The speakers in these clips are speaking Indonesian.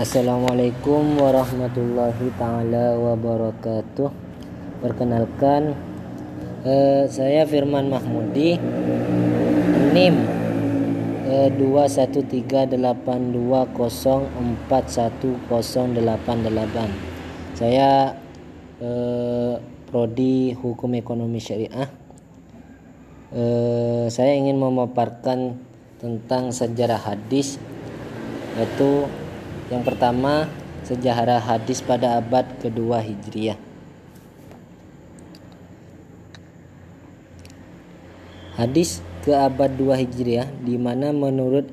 Assalamualaikum warahmatullahi taala wabarakatuh. Perkenalkan eh, saya Firman Mahmudi NIM eh, 21382041088. Saya eh, prodi Hukum Ekonomi Syariah. Eh, saya ingin memaparkan tentang sejarah hadis yaitu yang pertama, sejarah hadis pada abad kedua Hijriah. Hadis ke abad 2 Hijriah di mana menurut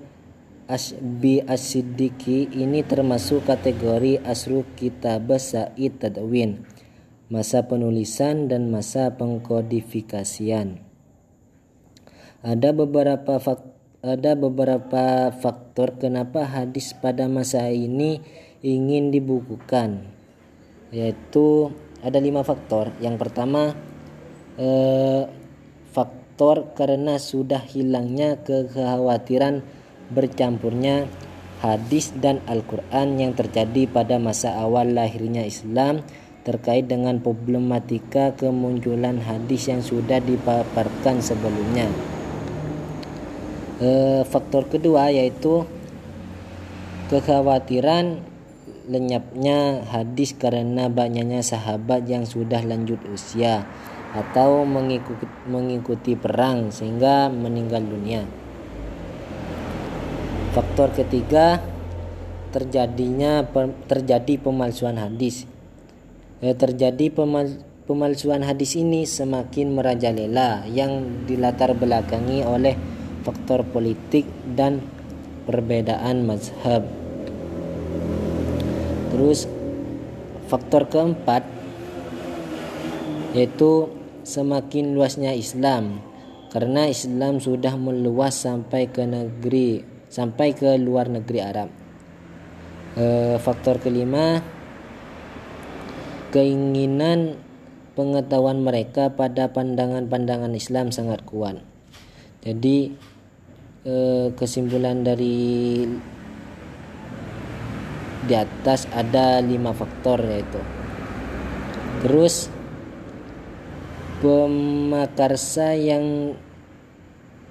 Asbi As-Siddiqi ini termasuk kategori asru kitab Sa'id Tadwin, masa penulisan dan masa pengkodifikasian. Ada beberapa faktor ada beberapa faktor kenapa hadis pada masa ini ingin dibukukan yaitu ada lima faktor yang pertama eh, faktor karena sudah hilangnya kekhawatiran bercampurnya hadis dan Al-Quran yang terjadi pada masa awal lahirnya Islam terkait dengan problematika kemunculan hadis yang sudah dipaparkan sebelumnya. E, faktor kedua yaitu kekhawatiran lenyapnya hadis karena banyaknya sahabat yang sudah lanjut usia atau mengikuti, mengikuti perang sehingga meninggal dunia. Faktor ketiga terjadinya terjadi pemalsuan hadis. E, terjadi pemal, pemalsuan hadis ini semakin merajalela yang dilatar belakangi oleh faktor politik dan perbedaan mazhab. Terus faktor keempat yaitu semakin luasnya Islam karena Islam sudah meluas sampai ke negeri sampai ke luar negeri Arab. E, faktor kelima keinginan pengetahuan mereka pada pandangan-pandangan Islam sangat kuat. Jadi Eh, kesimpulan dari di atas ada lima faktor yaitu terus pemakarsa yang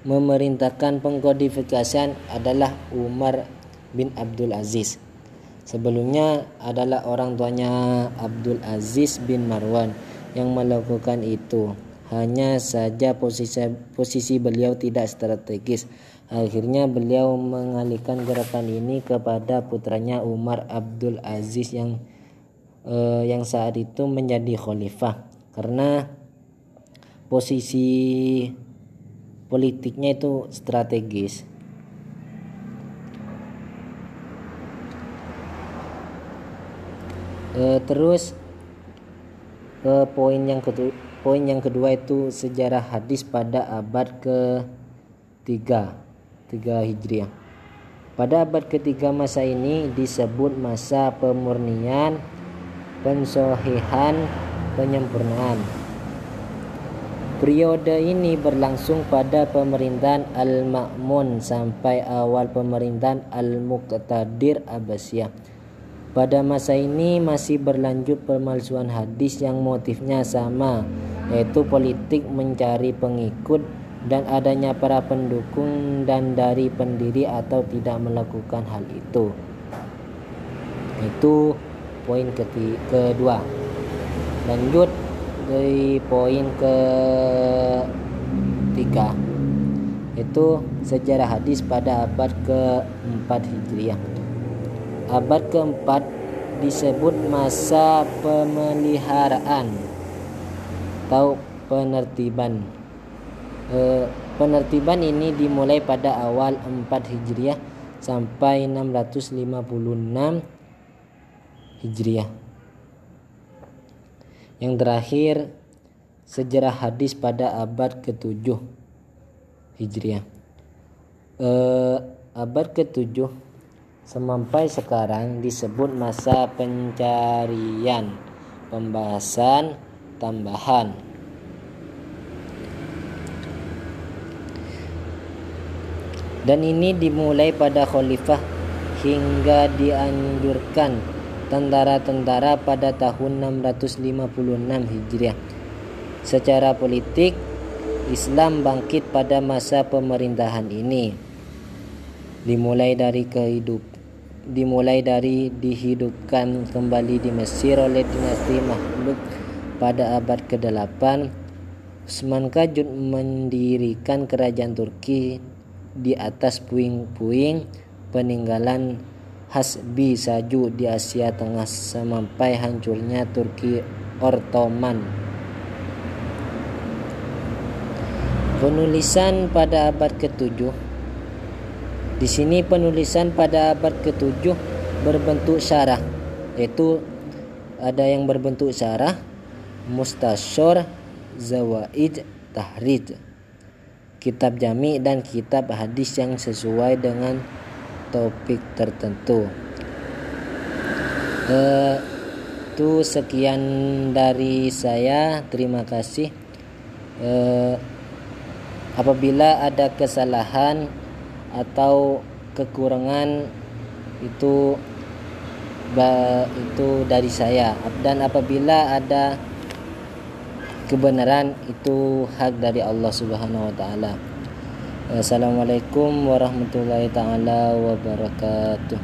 memerintahkan pengkodifikasian adalah Umar bin Abdul Aziz. Sebelumnya adalah orang tuanya Abdul Aziz bin Marwan yang melakukan itu. Hanya saja posisi posisi beliau tidak strategis Akhirnya beliau mengalihkan gerakan ini kepada putranya Umar Abdul Aziz yang eh, yang saat itu menjadi khalifah karena posisi politiknya itu strategis. Eh, terus eh, poin yang kedua poin yang kedua itu sejarah hadis pada abad ke 3 3 Hijriah. Pada abad ketiga masa ini disebut masa pemurnian, pensohihan, penyempurnaan. Periode ini berlangsung pada pemerintahan Al-Ma'mun sampai awal pemerintahan Al-Muqtadir Abbasiyah. Pada masa ini masih berlanjut pemalsuan hadis yang motifnya sama, yaitu politik mencari pengikut dan adanya para pendukung dan dari pendiri atau tidak melakukan hal itu. Itu poin kedua. Lanjut dari poin ketiga itu sejarah hadis pada abad keempat Hijriah. Abad keempat disebut masa pemeliharaan atau penertiban e, penertiban ini dimulai pada awal 4 Hijriah sampai 656 Hijriah. Yang terakhir sejarah hadis pada abad ke-7 Hijriah. E, abad ke-7 sampai sekarang disebut masa pencarian, pembahasan tambahan dan ini dimulai pada khalifah hingga dianjurkan tentara-tentara pada tahun 656 Hijriah. Secara politik, Islam bangkit pada masa pemerintahan ini. Dimulai dari kehidup dimulai dari dihidupkan kembali di Mesir oleh dinasti Makhluk pada abad ke-8 Usman Kajut mendirikan kerajaan Turki di atas puing-puing peninggalan Hasbi Saju di Asia Tengah sampai hancurnya Turki Ottoman. Penulisan pada abad ke-7 Di sini penulisan pada abad ke-7 berbentuk syarah yaitu ada yang berbentuk syarah mustasyur zawaid tahrid kitab jami dan kitab hadis yang sesuai dengan topik tertentu. Itu sekian dari saya. Terima kasih. Uh, apabila ada kesalahan atau kekurangan itu itu dari saya. Dan apabila ada kebenaran itu hak dari Allah Subhanahu wa taala. Assalamualaikum warahmatullahi taala wabarakatuh.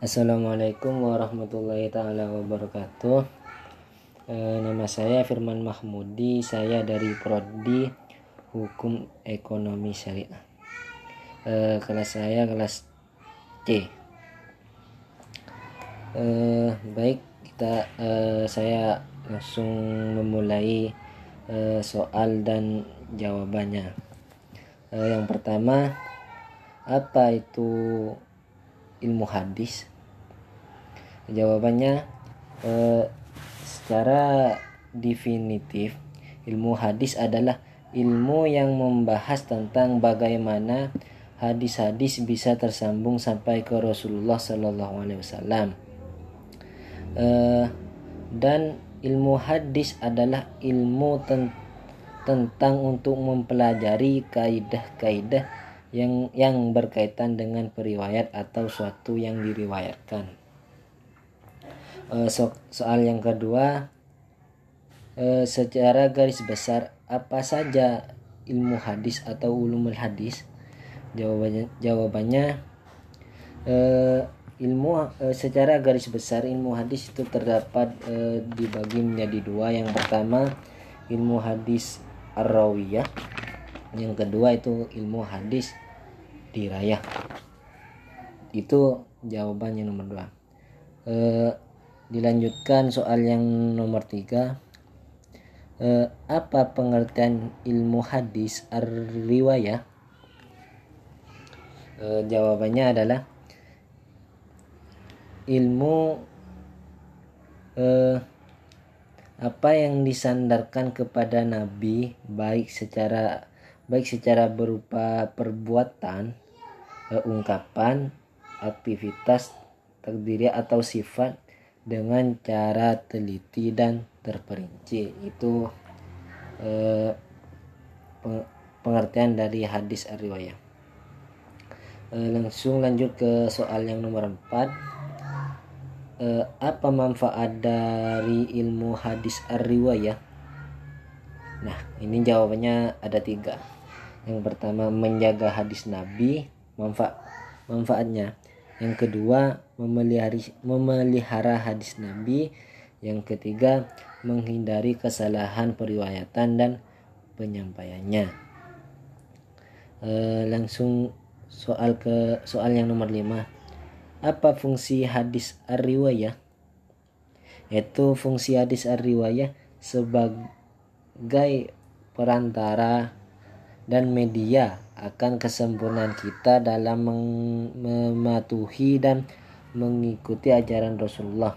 Assalamualaikum warahmatullahi taala wabarakatuh. E, nama saya Firman Mahmudi, saya dari prodi Hukum Ekonomi Syariah. E, kelas saya kelas C. E, baik, kita e, saya langsung memulai e, soal dan jawabannya. E, yang pertama, apa itu ilmu hadis? Jawabannya eh, secara definitif ilmu hadis adalah ilmu yang membahas tentang bagaimana hadis-hadis bisa tersambung sampai ke Rasulullah Sallallahu Alaihi Wasallam. Eh, dan ilmu hadis adalah ilmu ten tentang untuk mempelajari kaidah-kaidah yang yang berkaitan dengan periwayat atau suatu yang diriwayatkan. Uh, so, soal yang kedua, uh, secara garis besar apa saja ilmu hadis atau ulumul hadis? Jawabannya, jawabannya uh, ilmu uh, secara garis besar ilmu hadis itu terdapat uh, dibagi menjadi dua. Yang pertama ilmu hadis ar-rawiyah. Yang kedua itu ilmu hadis dirayah. Itu jawabannya nomor dua. E, dilanjutkan soal yang nomor tiga. E, apa pengertian ilmu hadis ar-riwayah? E, jawabannya adalah ilmu e, apa yang disandarkan kepada nabi baik secara baik secara berupa perbuatan, eh, ungkapan, aktivitas, terdiri atau sifat dengan cara teliti dan terperinci. Itu eh, pengertian dari hadis riwayah. Eh, langsung lanjut ke soal yang nomor 4. Eh, apa manfaat dari ilmu hadis riwayah? Nah, ini jawabannya ada tiga. Yang pertama menjaga hadis Nabi manfaat manfaatnya. Yang kedua memelihara memelihara hadis Nabi. Yang ketiga menghindari kesalahan periwayatan dan penyampaiannya. E, langsung soal ke soal yang nomor 5 apa fungsi hadis ar-riwayah yaitu fungsi hadis ar-riwayah sebagai perantara dan media akan kesempurnaan kita dalam mematuhi dan mengikuti ajaran Rasulullah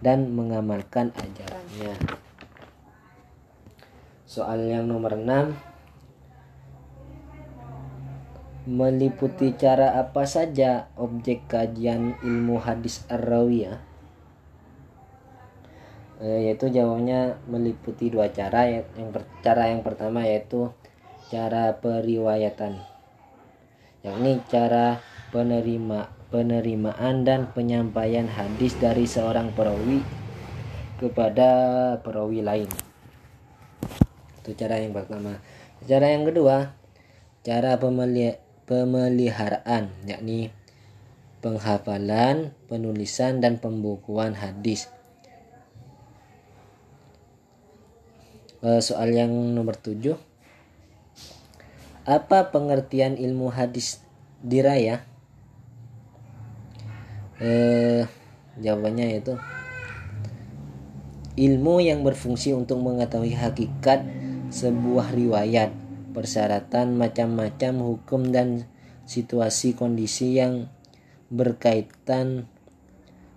dan mengamalkan ajarannya. Soal yang nomor 6 meliputi cara apa saja objek kajian ilmu hadis ar-rawiyah e, yaitu jawabnya meliputi dua cara. Yang cara yang pertama yaitu cara periwayatan. Yakni cara penerima penerimaan dan penyampaian hadis dari seorang perawi kepada perawi lain. Itu cara yang pertama. Cara yang kedua cara pemeliharaan yakni penghafalan penulisan dan pembukuan hadis. Eh, soal yang nomor tujuh. Apa pengertian ilmu hadis diraya? Eh, jawabannya itu ilmu yang berfungsi untuk mengetahui hakikat sebuah riwayat, persyaratan macam-macam hukum dan situasi kondisi yang berkaitan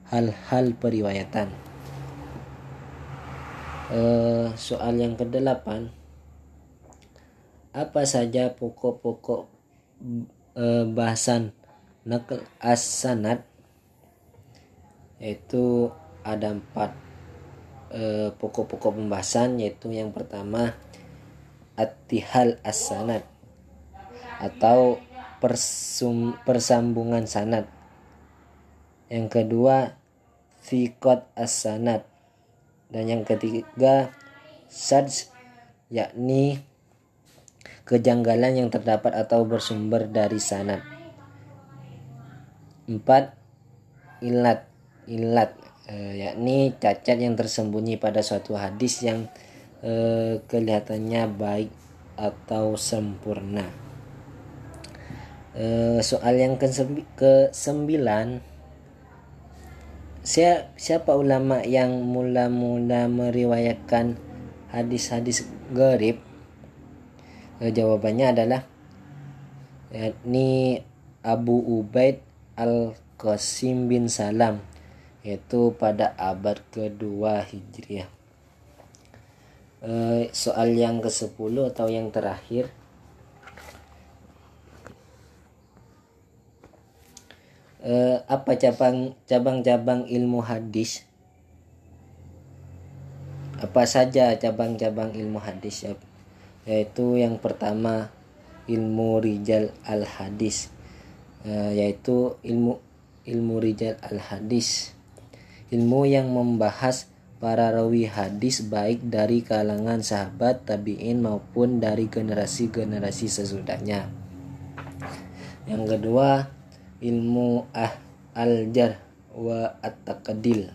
hal-hal periwayatan. Eh, soal yang kedelapan apa saja pokok-pokok e, bahasan nakal as-sanad yaitu ada empat e, pokok-pokok pembahasan yaitu yang pertama atihal as-sanad atau persum, persambungan sanad yang kedua fikot as-sanad dan yang ketiga sads yakni kejanggalan yang terdapat atau bersumber dari sanad. 4. Ilat ilat e, yakni cacat yang tersembunyi pada suatu hadis yang e, kelihatannya baik atau sempurna. E, soal yang ke, sembilan siapa ulama yang mula-mula meriwayatkan hadis-hadis garib e, jawabannya adalah yakni Abu Ubaid Al-Qasim bin Salam yaitu pada abad kedua Hijriah. E, soal yang ke-10 atau yang terakhir e, apa cabang cabang-cabang ilmu hadis? Apa saja cabang-cabang ilmu hadis? Ya? yaitu yang pertama ilmu rijal al hadis uh, yaitu ilmu ilmu rijal al hadis ilmu yang membahas para rawi hadis baik dari kalangan sahabat tabiin maupun dari generasi-generasi sesudahnya. Yang kedua ilmu ah al jar wa at-taqdil.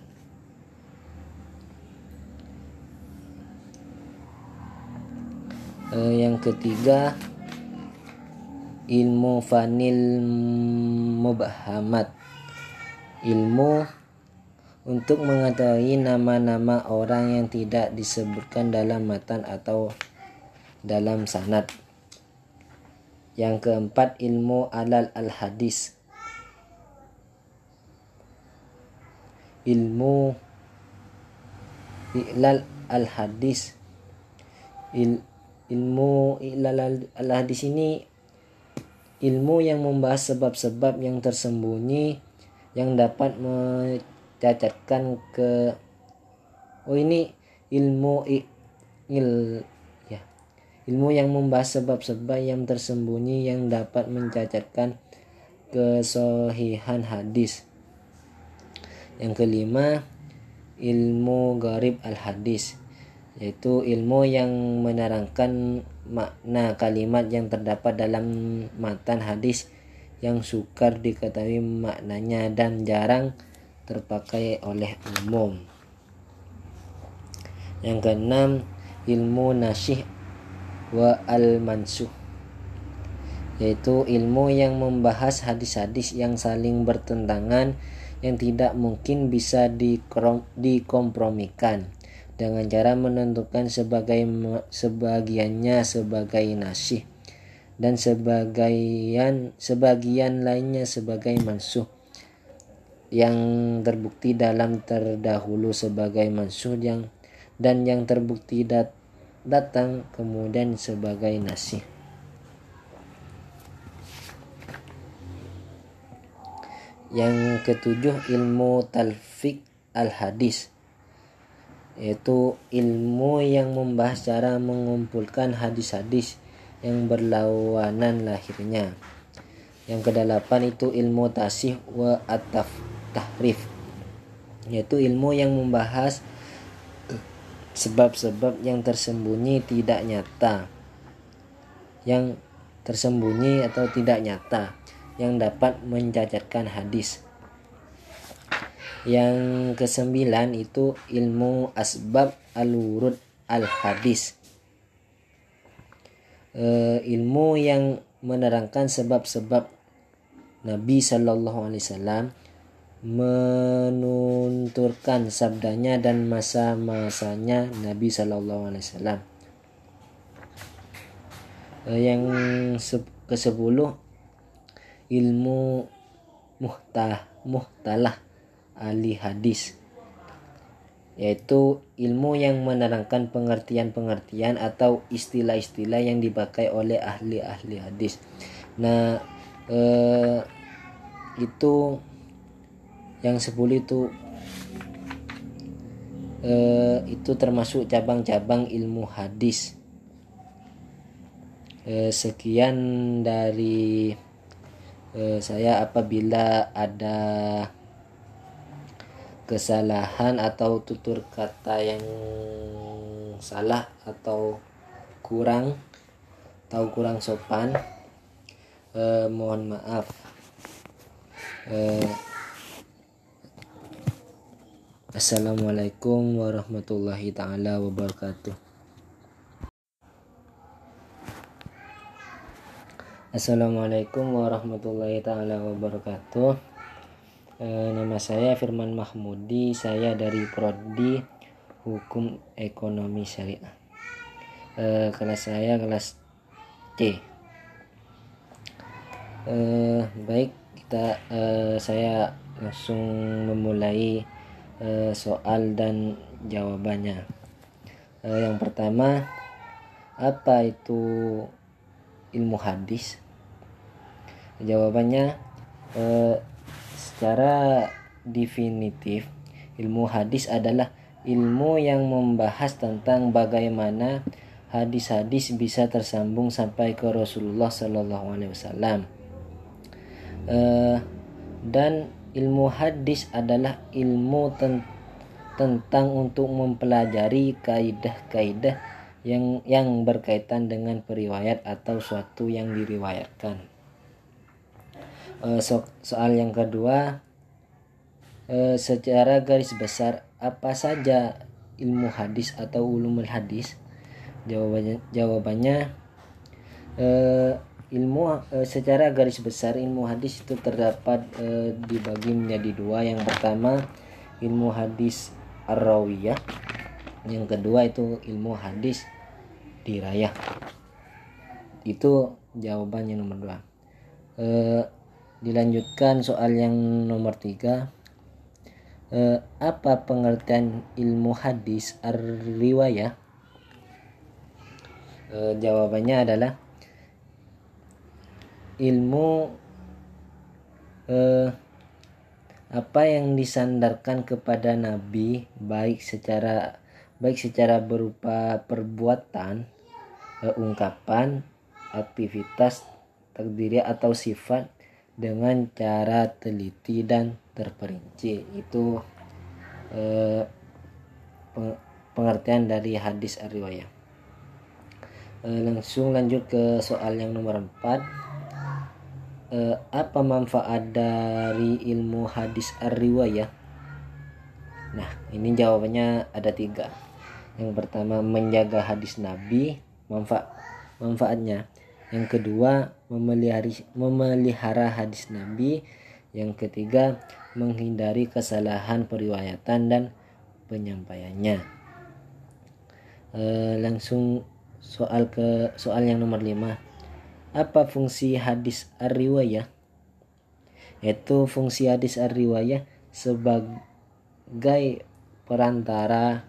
Uh, yang ketiga ilmu fanil mubahamat. Ilmu untuk mengetahui nama-nama orang yang tidak disebutkan dalam matan atau dalam sanad. Yang keempat ilmu alal al hadis ilmu ilal al hadis il, ilmu al hadis ini ilmu yang membahas sebab-sebab yang tersembunyi yang dapat mencacatkan ke oh ini ilmu il ya ilmu yang membahas sebab-sebab yang tersembunyi yang dapat mencacatkan kesohihan hadis. Yang kelima ilmu garib al hadis yaitu ilmu yang menerangkan makna kalimat yang terdapat dalam matan hadis yang sukar diketahui maknanya dan jarang terpakai oleh umum. Yang keenam, ilmu nasyih wa al-mansuh yaitu ilmu yang membahas hadis-hadis yang saling bertentangan yang tidak mungkin bisa dikompromikan dengan cara menentukan sebagai sebagiannya sebagai nasih dan sebagian sebagian lainnya sebagai mansuh yang terbukti dalam terdahulu sebagai mansuh yang dan yang terbukti dat, datang kemudian sebagai nasih yang ketujuh ilmu talfik al hadis yaitu ilmu yang membahas cara mengumpulkan hadis-hadis yang berlawanan lahirnya. Yang kedelapan itu ilmu tasih wa ataf tahrif yaitu ilmu yang membahas sebab-sebab yang tersembunyi tidak nyata yang tersembunyi atau tidak nyata yang dapat mencacatkan hadis. Yang kesembilan itu ilmu asbab al-wurud al-hadis. E, ilmu yang menerangkan sebab-sebab Nabi Shallallahu Alaihi Wasallam menunturkan sabdanya dan masa-masanya Nabi Shallallahu Alaihi Wasallam. Eh, yang ke sepuluh ilmu muhtah muhtalah ahli hadis yaitu ilmu yang menerangkan pengertian-pengertian atau istilah-istilah yang dipakai oleh ahli-ahli hadis. Nah, eh, itu yang sepuluh itu eh, itu termasuk cabang-cabang ilmu hadis. Eh, sekian dari eh, saya apabila ada kesalahan atau tutur kata yang salah atau kurang atau kurang sopan eh, mohon maaf. Eh, Assalamualaikum warahmatullahi taala wabarakatuh. Assalamualaikum warahmatullahi taala wabarakatuh. E, Nama saya Firman Mahmudi Saya dari Prodi Hukum Ekonomi Syariah. E, Kelas saya kelas C. E, Baik kita e, saya langsung memulai uh, soal dan jawabannya. Uh, yang pertama, apa itu ilmu hadis? Jawabannya uh, secara definitif ilmu hadis adalah ilmu yang membahas tentang bagaimana hadis-hadis bisa tersambung sampai ke Rasulullah Sallallahu Alaihi Wasallam. dan ilmu hadis adalah ilmu ten tentang untuk mempelajari kaidah-kaidah yang yang berkaitan dengan periwayat atau suatu yang diriwayatkan. E, so, soal yang kedua, e, secara garis besar apa saja ilmu hadis atau ulumul hadis? Jawabannya, jawabannya e, ilmu e, secara garis besar ilmu hadis itu terdapat e, dibagi menjadi dua. Yang pertama ilmu hadis ar-rawiyah. Yang kedua itu ilmu hadis dirayah. Itu jawabannya nomor dua. E, dilanjutkan soal yang nomor tiga. E, apa pengertian ilmu hadis ar-riwayah? E, jawabannya adalah ilmu eh, apa yang disandarkan kepada nabi baik secara baik secara berupa perbuatan eh, ungkapan aktivitas terdiri atau sifat dengan cara teliti dan terperinci. Itu eh, pengertian dari hadis riwayah eh, langsung lanjut ke soal yang nomor 4 eh, apa manfaat dari ilmu hadis ar-riwayah? Nah, ini jawabannya ada tiga. Yang pertama menjaga hadis Nabi, manfaat manfaatnya. Yang kedua memelihara memelihara hadis Nabi. Yang ketiga menghindari kesalahan periwayatan dan penyampaiannya. E, langsung soal ke soal yang nomor 5 apa fungsi hadis ar-riwayah? Yaitu fungsi hadis ar-riwayah sebagai perantara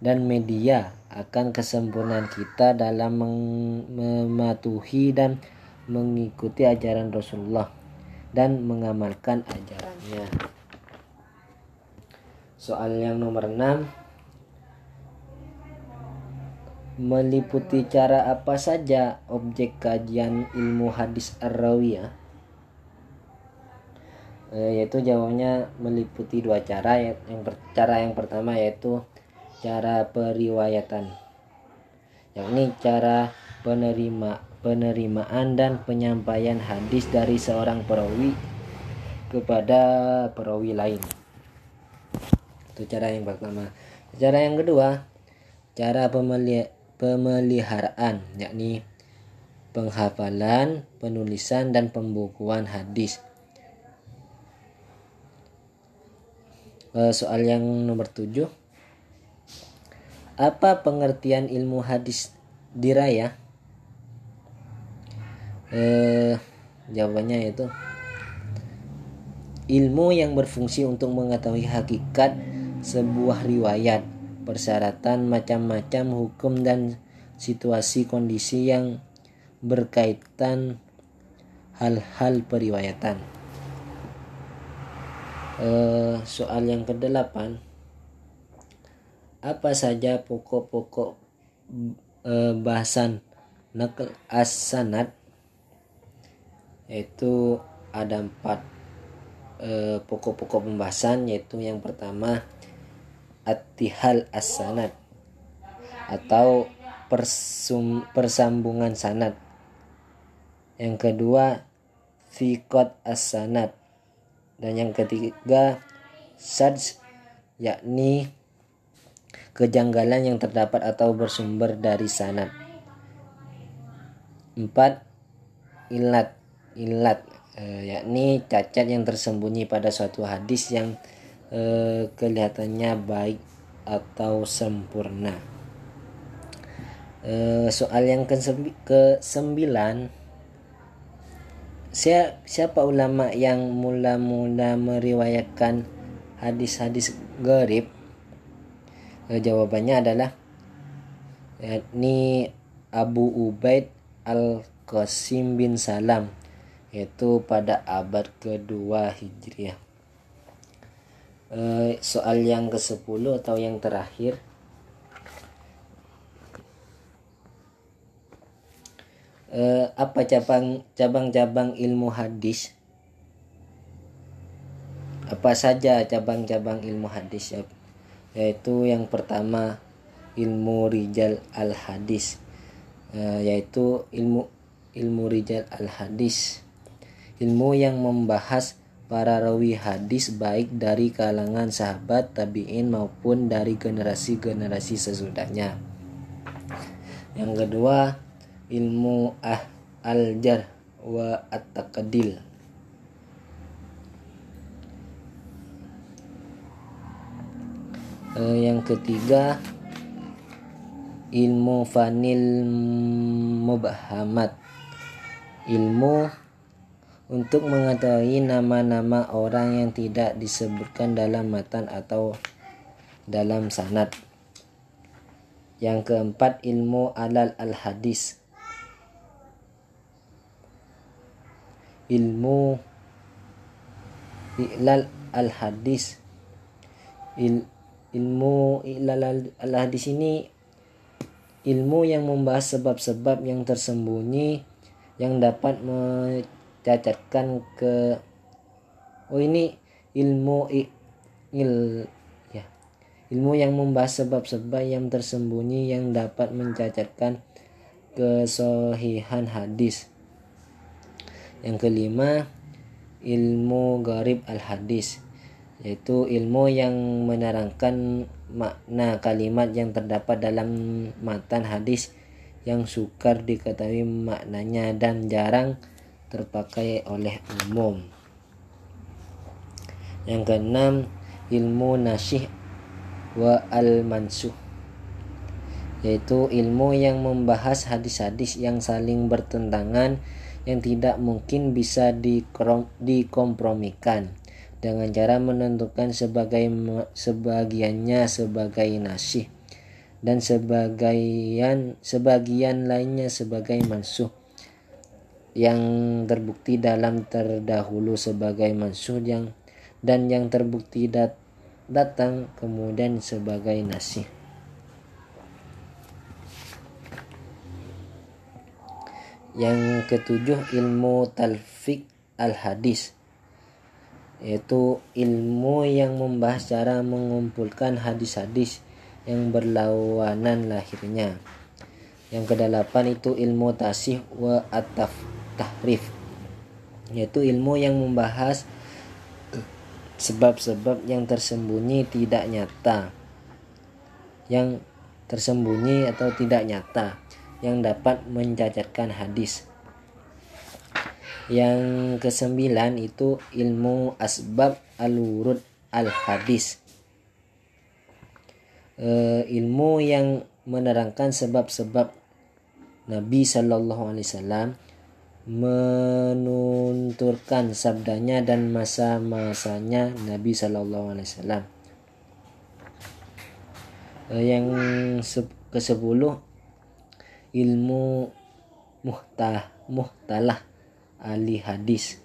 dan media akan kesempurnaan kita dalam mematuhi dan mengikuti ajaran Rasulullah dan mengamalkan ajarannya. Soal yang nomor 6 meliputi cara apa saja objek kajian ilmu hadis ar-rawiyah? E, yaitu jawabannya meliputi dua cara. Yang cara yang pertama yaitu cara periwayatan. Yakni cara penerima penerimaan dan penyampaian hadis dari seorang perawi kepada perawi lain. Itu cara yang pertama. Cara yang kedua cara pemeliharaan yakni penghafalan penulisan dan pembukuan hadis. Eh, soal yang nomor tujuh. Apa pengertian ilmu hadis diraya? Eh, jawabannya itu ilmu yang berfungsi untuk mengetahui hakikat sebuah riwayat, persyaratan macam-macam hukum dan situasi kondisi yang berkaitan hal-hal periwayatan. Eh, soal yang kedelapan apa saja pokok-pokok e, bahasan nakal as-sanad yaitu ada empat e, pokok-pokok pembahasan yaitu yang pertama attihal as-sanad atau persum, persambungan sanad yang kedua fikot as-sanad dan yang ketiga sads yakni kejanggalan yang terdapat atau bersumber dari sanad. 4. Ilat ilat e, yakni cacat yang tersembunyi pada suatu hadis yang e, kelihatannya baik atau sempurna. E, soal yang ke kesembilan siapa ulama yang mula-mula meriwayatkan hadis-hadis garib e, jawabannya adalah yakni Abu Ubaid Al-Qasim bin Salam yaitu pada abad kedua Hijriah. E, soal yang ke-10 atau yang terakhir e, apa cabang cabang-cabang ilmu hadis? Apa saja cabang-cabang ilmu hadis? Ya, yaitu yang pertama ilmu rijal al hadis uh, yaitu ilmu ilmu rijal al hadis ilmu yang membahas para rawi hadis baik dari kalangan sahabat tabiin maupun dari generasi-generasi sesudahnya. Yang kedua ilmu ah al jar wa at-taqdil. Uh, yang ketiga ilmu fanil mubhamat ilmu untuk mengetahui nama-nama orang yang tidak disebutkan dalam matan atau dalam sanad. Yang keempat ilmu alal al hadis. Ilmu ilal al hadis. Il, ilmu Allah di sini ilmu yang membahas sebab-sebab yang tersembunyi yang dapat mencacatkan ke oh ini ilmu il ya ilmu yang membahas sebab-sebab yang tersembunyi yang dapat mencacatkan kesohihan hadis. Yang kelima ilmu garib al hadis yaitu ilmu yang menerangkan makna kalimat yang terdapat dalam matan hadis yang sukar diketahui maknanya dan jarang terpakai oleh umum. Yang keenam, ilmu nasyih wa al-mansuh yaitu ilmu yang membahas hadis-hadis yang saling bertentangan yang tidak mungkin bisa dikompromikan dengan cara menentukan sebagai sebagiannya sebagai nasih dan sebagian sebagian lainnya sebagai mansuh yang terbukti dalam terdahulu sebagai mansuh yang dan yang terbukti dat, datang kemudian sebagai nasih yang ketujuh ilmu talfik al-hadis yaitu ilmu yang membahas cara mengumpulkan hadis-hadis yang berlawanan lahirnya. Yang kedelapan itu ilmu tasih wa ataf tahrif yaitu ilmu yang membahas sebab-sebab yang tersembunyi tidak nyata yang tersembunyi atau tidak nyata yang dapat mencacatkan hadis. Yang kesembilan itu ilmu asbab al-wurud al-hadis. E, ilmu yang menerangkan sebab-sebab Nabi Shallallahu Alaihi Wasallam menunturkan sabdanya dan masa-masanya Nabi Shallallahu Alaihi Wasallam. E, yang ke sepuluh ilmu muhtah muhtalah ahli hadis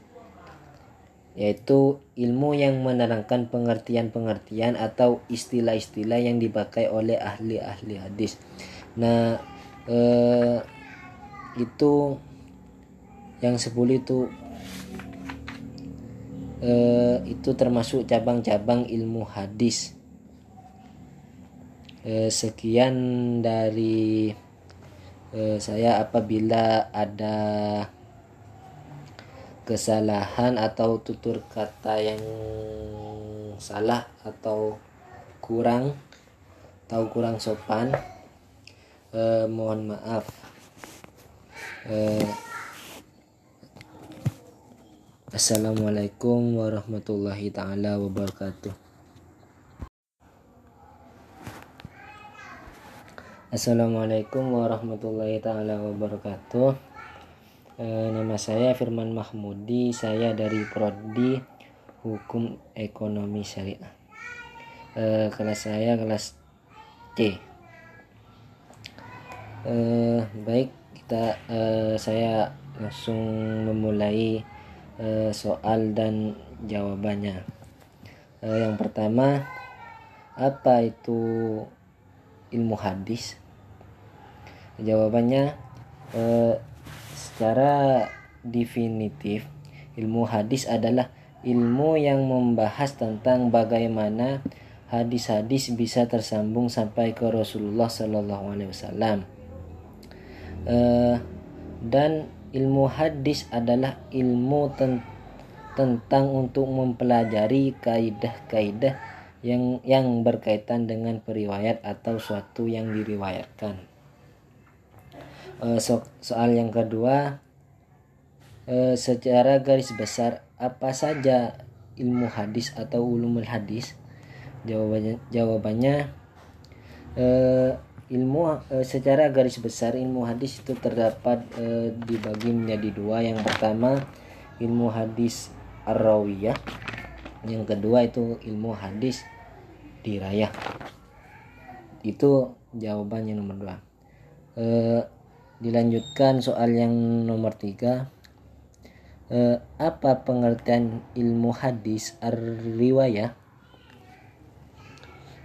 yaitu ilmu yang menerangkan pengertian-pengertian atau istilah-istilah yang dipakai oleh ahli-ahli hadis. Nah, eh, itu yang sepuluh itu eh, itu termasuk cabang-cabang ilmu hadis. Eh, sekian dari eh, saya apabila ada kesalahan atau tutur kata yang salah atau kurang atau kurang sopan eh, mohon maaf eh, Assalamualaikum warahmatullahi taala wabarakatuh Assalamualaikum warahmatullahi taala wabarakatuh. E, nama saya Firman Mahmudi, saya dari prodi Hukum Ekonomi Syariah. E, kelas saya kelas C. E, baik, kita e, saya langsung memulai e, soal dan jawabannya. E, yang pertama, apa itu ilmu hadis? Jawabannya eh, secara definitif ilmu hadis adalah ilmu yang membahas tentang bagaimana hadis-hadis bisa tersambung sampai ke Rasulullah Sallallahu Alaihi Wasallam. Eh, dan ilmu hadis adalah ilmu ten tentang untuk mempelajari kaidah-kaidah yang yang berkaitan dengan periwayat atau suatu yang diriwayatkan. Uh, so soal yang kedua uh, secara garis besar apa saja ilmu hadis atau ulumul hadis? Jawabannya jawabannya uh, ilmu uh, secara garis besar ilmu hadis itu terdapat uh, dibagi menjadi dua. Yang pertama ilmu hadis ar-rawiyah. Yang kedua itu ilmu hadis dirayah. Itu jawabannya nomor dua. Uh, dilanjutkan soal yang nomor tiga. Eh, apa pengertian ilmu hadis ar-riwayah?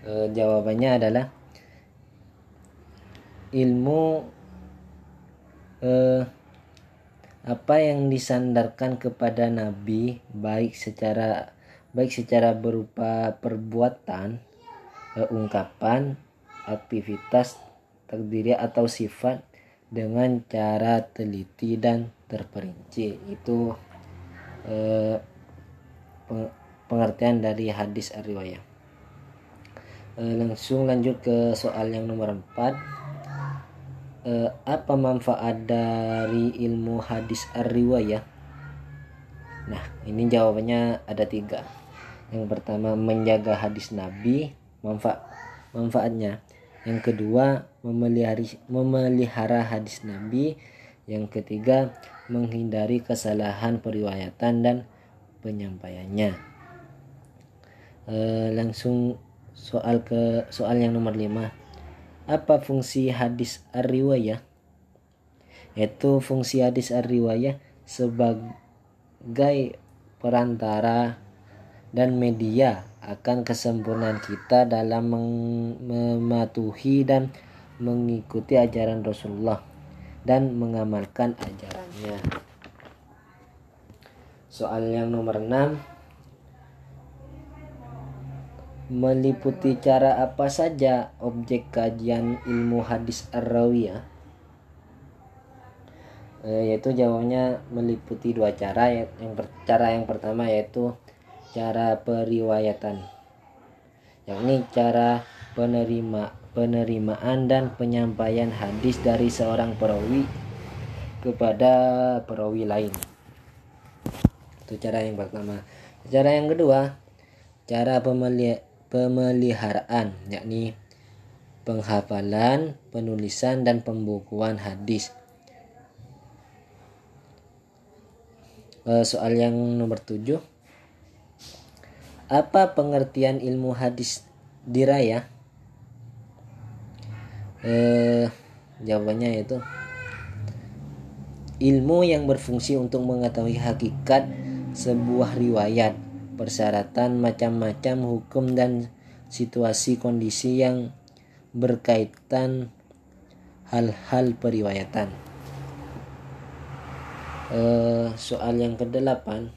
Jawabannya adalah ilmu eh, apa yang disandarkan kepada nabi baik secara baik secara berupa perbuatan eh, ungkapan aktivitas takdiriyah atau sifat dengan cara teliti dan terperinci. Itu eh, pengertian dari hadis riwayah eh, langsung lanjut ke soal yang nomor 4 eh, apa manfaat dari ilmu hadis riwayah nah ini jawabannya ada tiga. Yang pertama menjaga hadis nabi manfaat manfaatnya. Yang kedua memelihara, memelihara hadis Nabi. Yang ketiga menghindari kesalahan periwayatan dan penyampaiannya. E, langsung soal ke soal yang nomor 5 apa fungsi hadis ar-riwayah yaitu fungsi hadis ar-riwayah sebagai perantara dan media akan kesempurnaan kita dalam mematuhi dan mengikuti ajaran Rasulullah. dan mengamalkan ajarannya. Soal yang nomor 6 meliputi cara apa saja objek kajian ilmu hadis ar-rawiyah? E, yaitu jawabnya meliputi dua cara. Yang cara yang pertama yaitu cara periwayatan. Yakni cara penerima penerimaan dan penyampaian hadis dari seorang perawi kepada perawi lain. Itu cara yang pertama. Cara yang kedua cara pemeliharaan pemeliharaan yakni penghafalan, penulisan dan pembukuan hadis. E, soal yang nomor 7. Apa pengertian ilmu hadis diraya? Eh, jawabannya itu ilmu yang berfungsi untuk mengetahui hakikat sebuah riwayat persyaratan macam-macam hukum dan situasi kondisi yang berkaitan hal-hal periwayatan. Uh, soal yang kedelapan,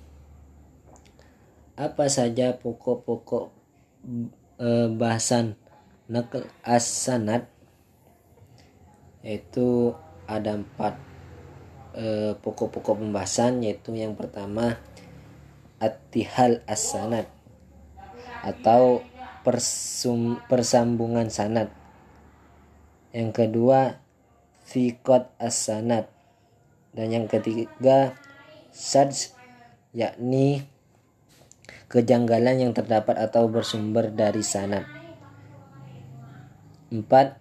apa saja pokok-pokok uh, bahasan nakal as-sanad yaitu ada empat uh, pokok-pokok pembahasan yaitu yang pertama attihal as-sanad atau persum, persambungan sanad. Yang kedua fikot as-sanad. Dan yang ketiga sads yakni kejanggalan yang terdapat atau bersumber dari sanad. Empat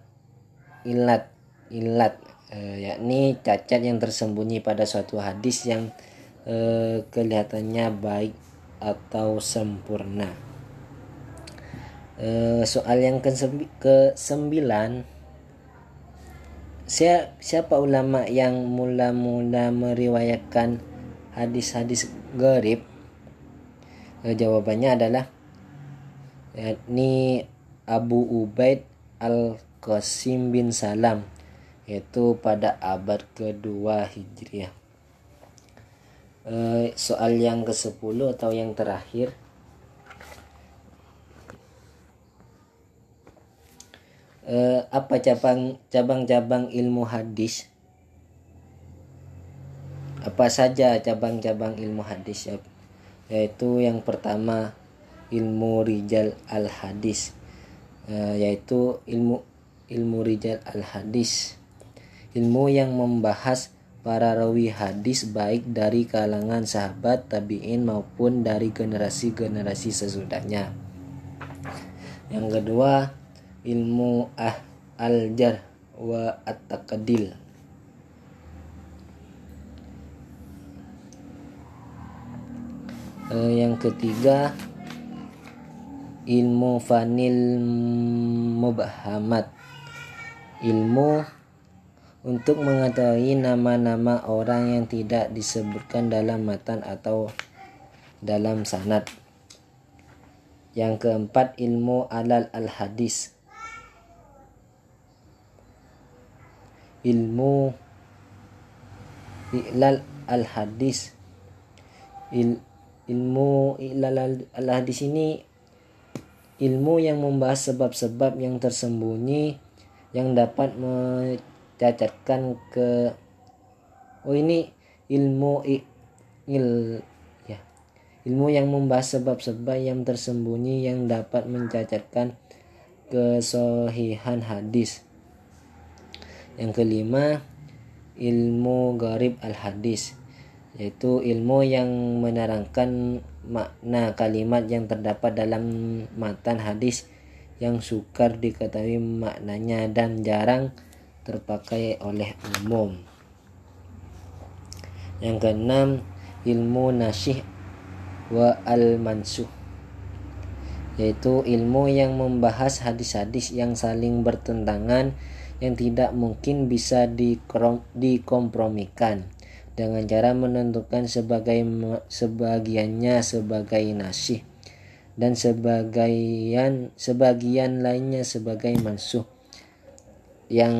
ilat ilat e, yakni cacat yang tersembunyi pada suatu hadis yang eh, kelihatannya baik atau sempurna. Eh, soal yang ke sembilan siapa ulama yang mula-mula meriwayatkan hadis-hadis garib? Eh, jawabannya adalah yakni Abu Ubaid Al-Qasim bin Salam yaitu pada abad kedua Hijriah eh, soal yang ke-10 atau yang terakhir? Eh, apa cabang cabang-cabang ilmu hadis? Apa saja cabang-cabang ilmu hadis ya? Yaitu yang pertama ilmu rijal al hadis eh, yaitu ilmu ilmu rijal al hadis ilmu yang membahas para rawi hadis baik dari kalangan sahabat tabi'in maupun dari generasi-generasi sesudahnya. Yang kedua, ilmu ah al-jar wa at-taqdil. Eh, yang ketiga, ilmu fanil mubhamat. Ilmu untuk mengetahui nama-nama orang yang tidak disebutkan dalam matan atau dalam sanad. Yang keempat ilmu alal al-hadis. Ilmu ilal al-hadis. Il, ilmu ilal al-hadis ini ilmu yang membahas sebab-sebab yang tersembunyi yang dapat cacatkan ke oh ini ilmu il ya. Ilmu yang membahas sebab-sebab yang tersembunyi yang dapat mencacatkan kesohihan hadis. Yang kelima ilmu garib al hadis yaitu ilmu yang menerangkan makna kalimat yang terdapat dalam matan hadis yang sukar diketahui maknanya dan jarang terpakai oleh umum. Yang keenam, ilmu nasyih wa al-mansuh yaitu ilmu yang membahas hadis-hadis yang saling bertentangan yang tidak mungkin bisa dikompromikan dengan cara menentukan sebagai sebagiannya sebagai nasih dan sebagian sebagian lainnya sebagai mansuh yang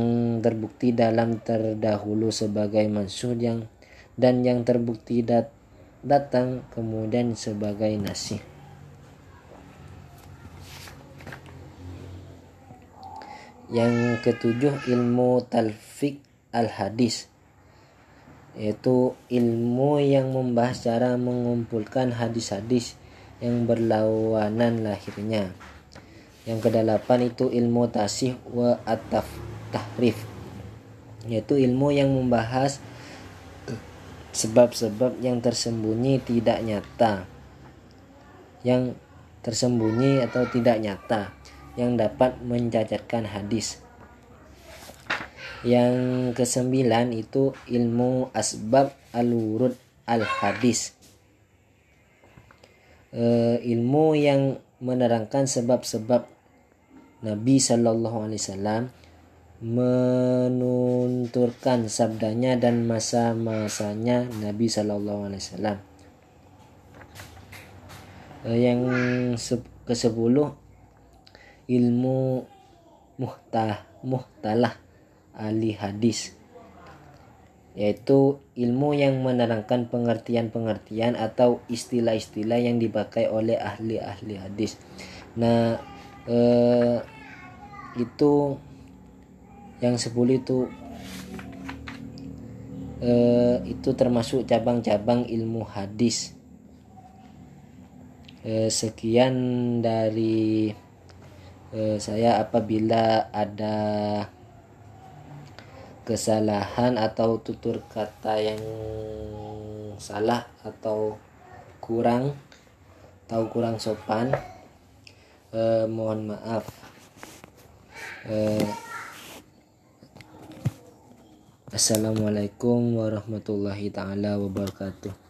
terbukti dalam terdahulu sebagai mansur yang dan yang terbukti dat datang kemudian sebagai nasih. Yang ketujuh ilmu talfik al-hadis yaitu ilmu yang membahas cara mengumpulkan hadis-hadis yang berlawanan lahirnya. Yang kedelapan itu ilmu tasih wa ataf tahrif yaitu ilmu yang membahas sebab-sebab yang tersembunyi tidak nyata. Yang tersembunyi atau tidak nyata yang dapat mencacatkan hadis. Yang kesembilan itu ilmu asbab alurut al hadis e, ilmu yang menerangkan sebab-sebab Nabi Shallallahu Alaihi Wasallam menunturkan sabdanya dan masa-masanya Nabi Shallallahu Alaihi Wasallam. Eh, yang ke sepuluh ilmu muhtah muhtalah ahli hadis yaitu ilmu yang menerangkan pengertian-pengertian atau istilah-istilah yang dipakai oleh ahli-ahli hadis. Nah, eh, itu yang 10 itu eh, itu termasuk cabang-cabang ilmu hadis. Eh, sekian dari eh, saya apabila ada kesalahan atau tutur kata yang salah atau kurang atau kurang sopan eh, mohon maaf. Eh, Assalamualaikum warahmatullahi taala wabarakatuh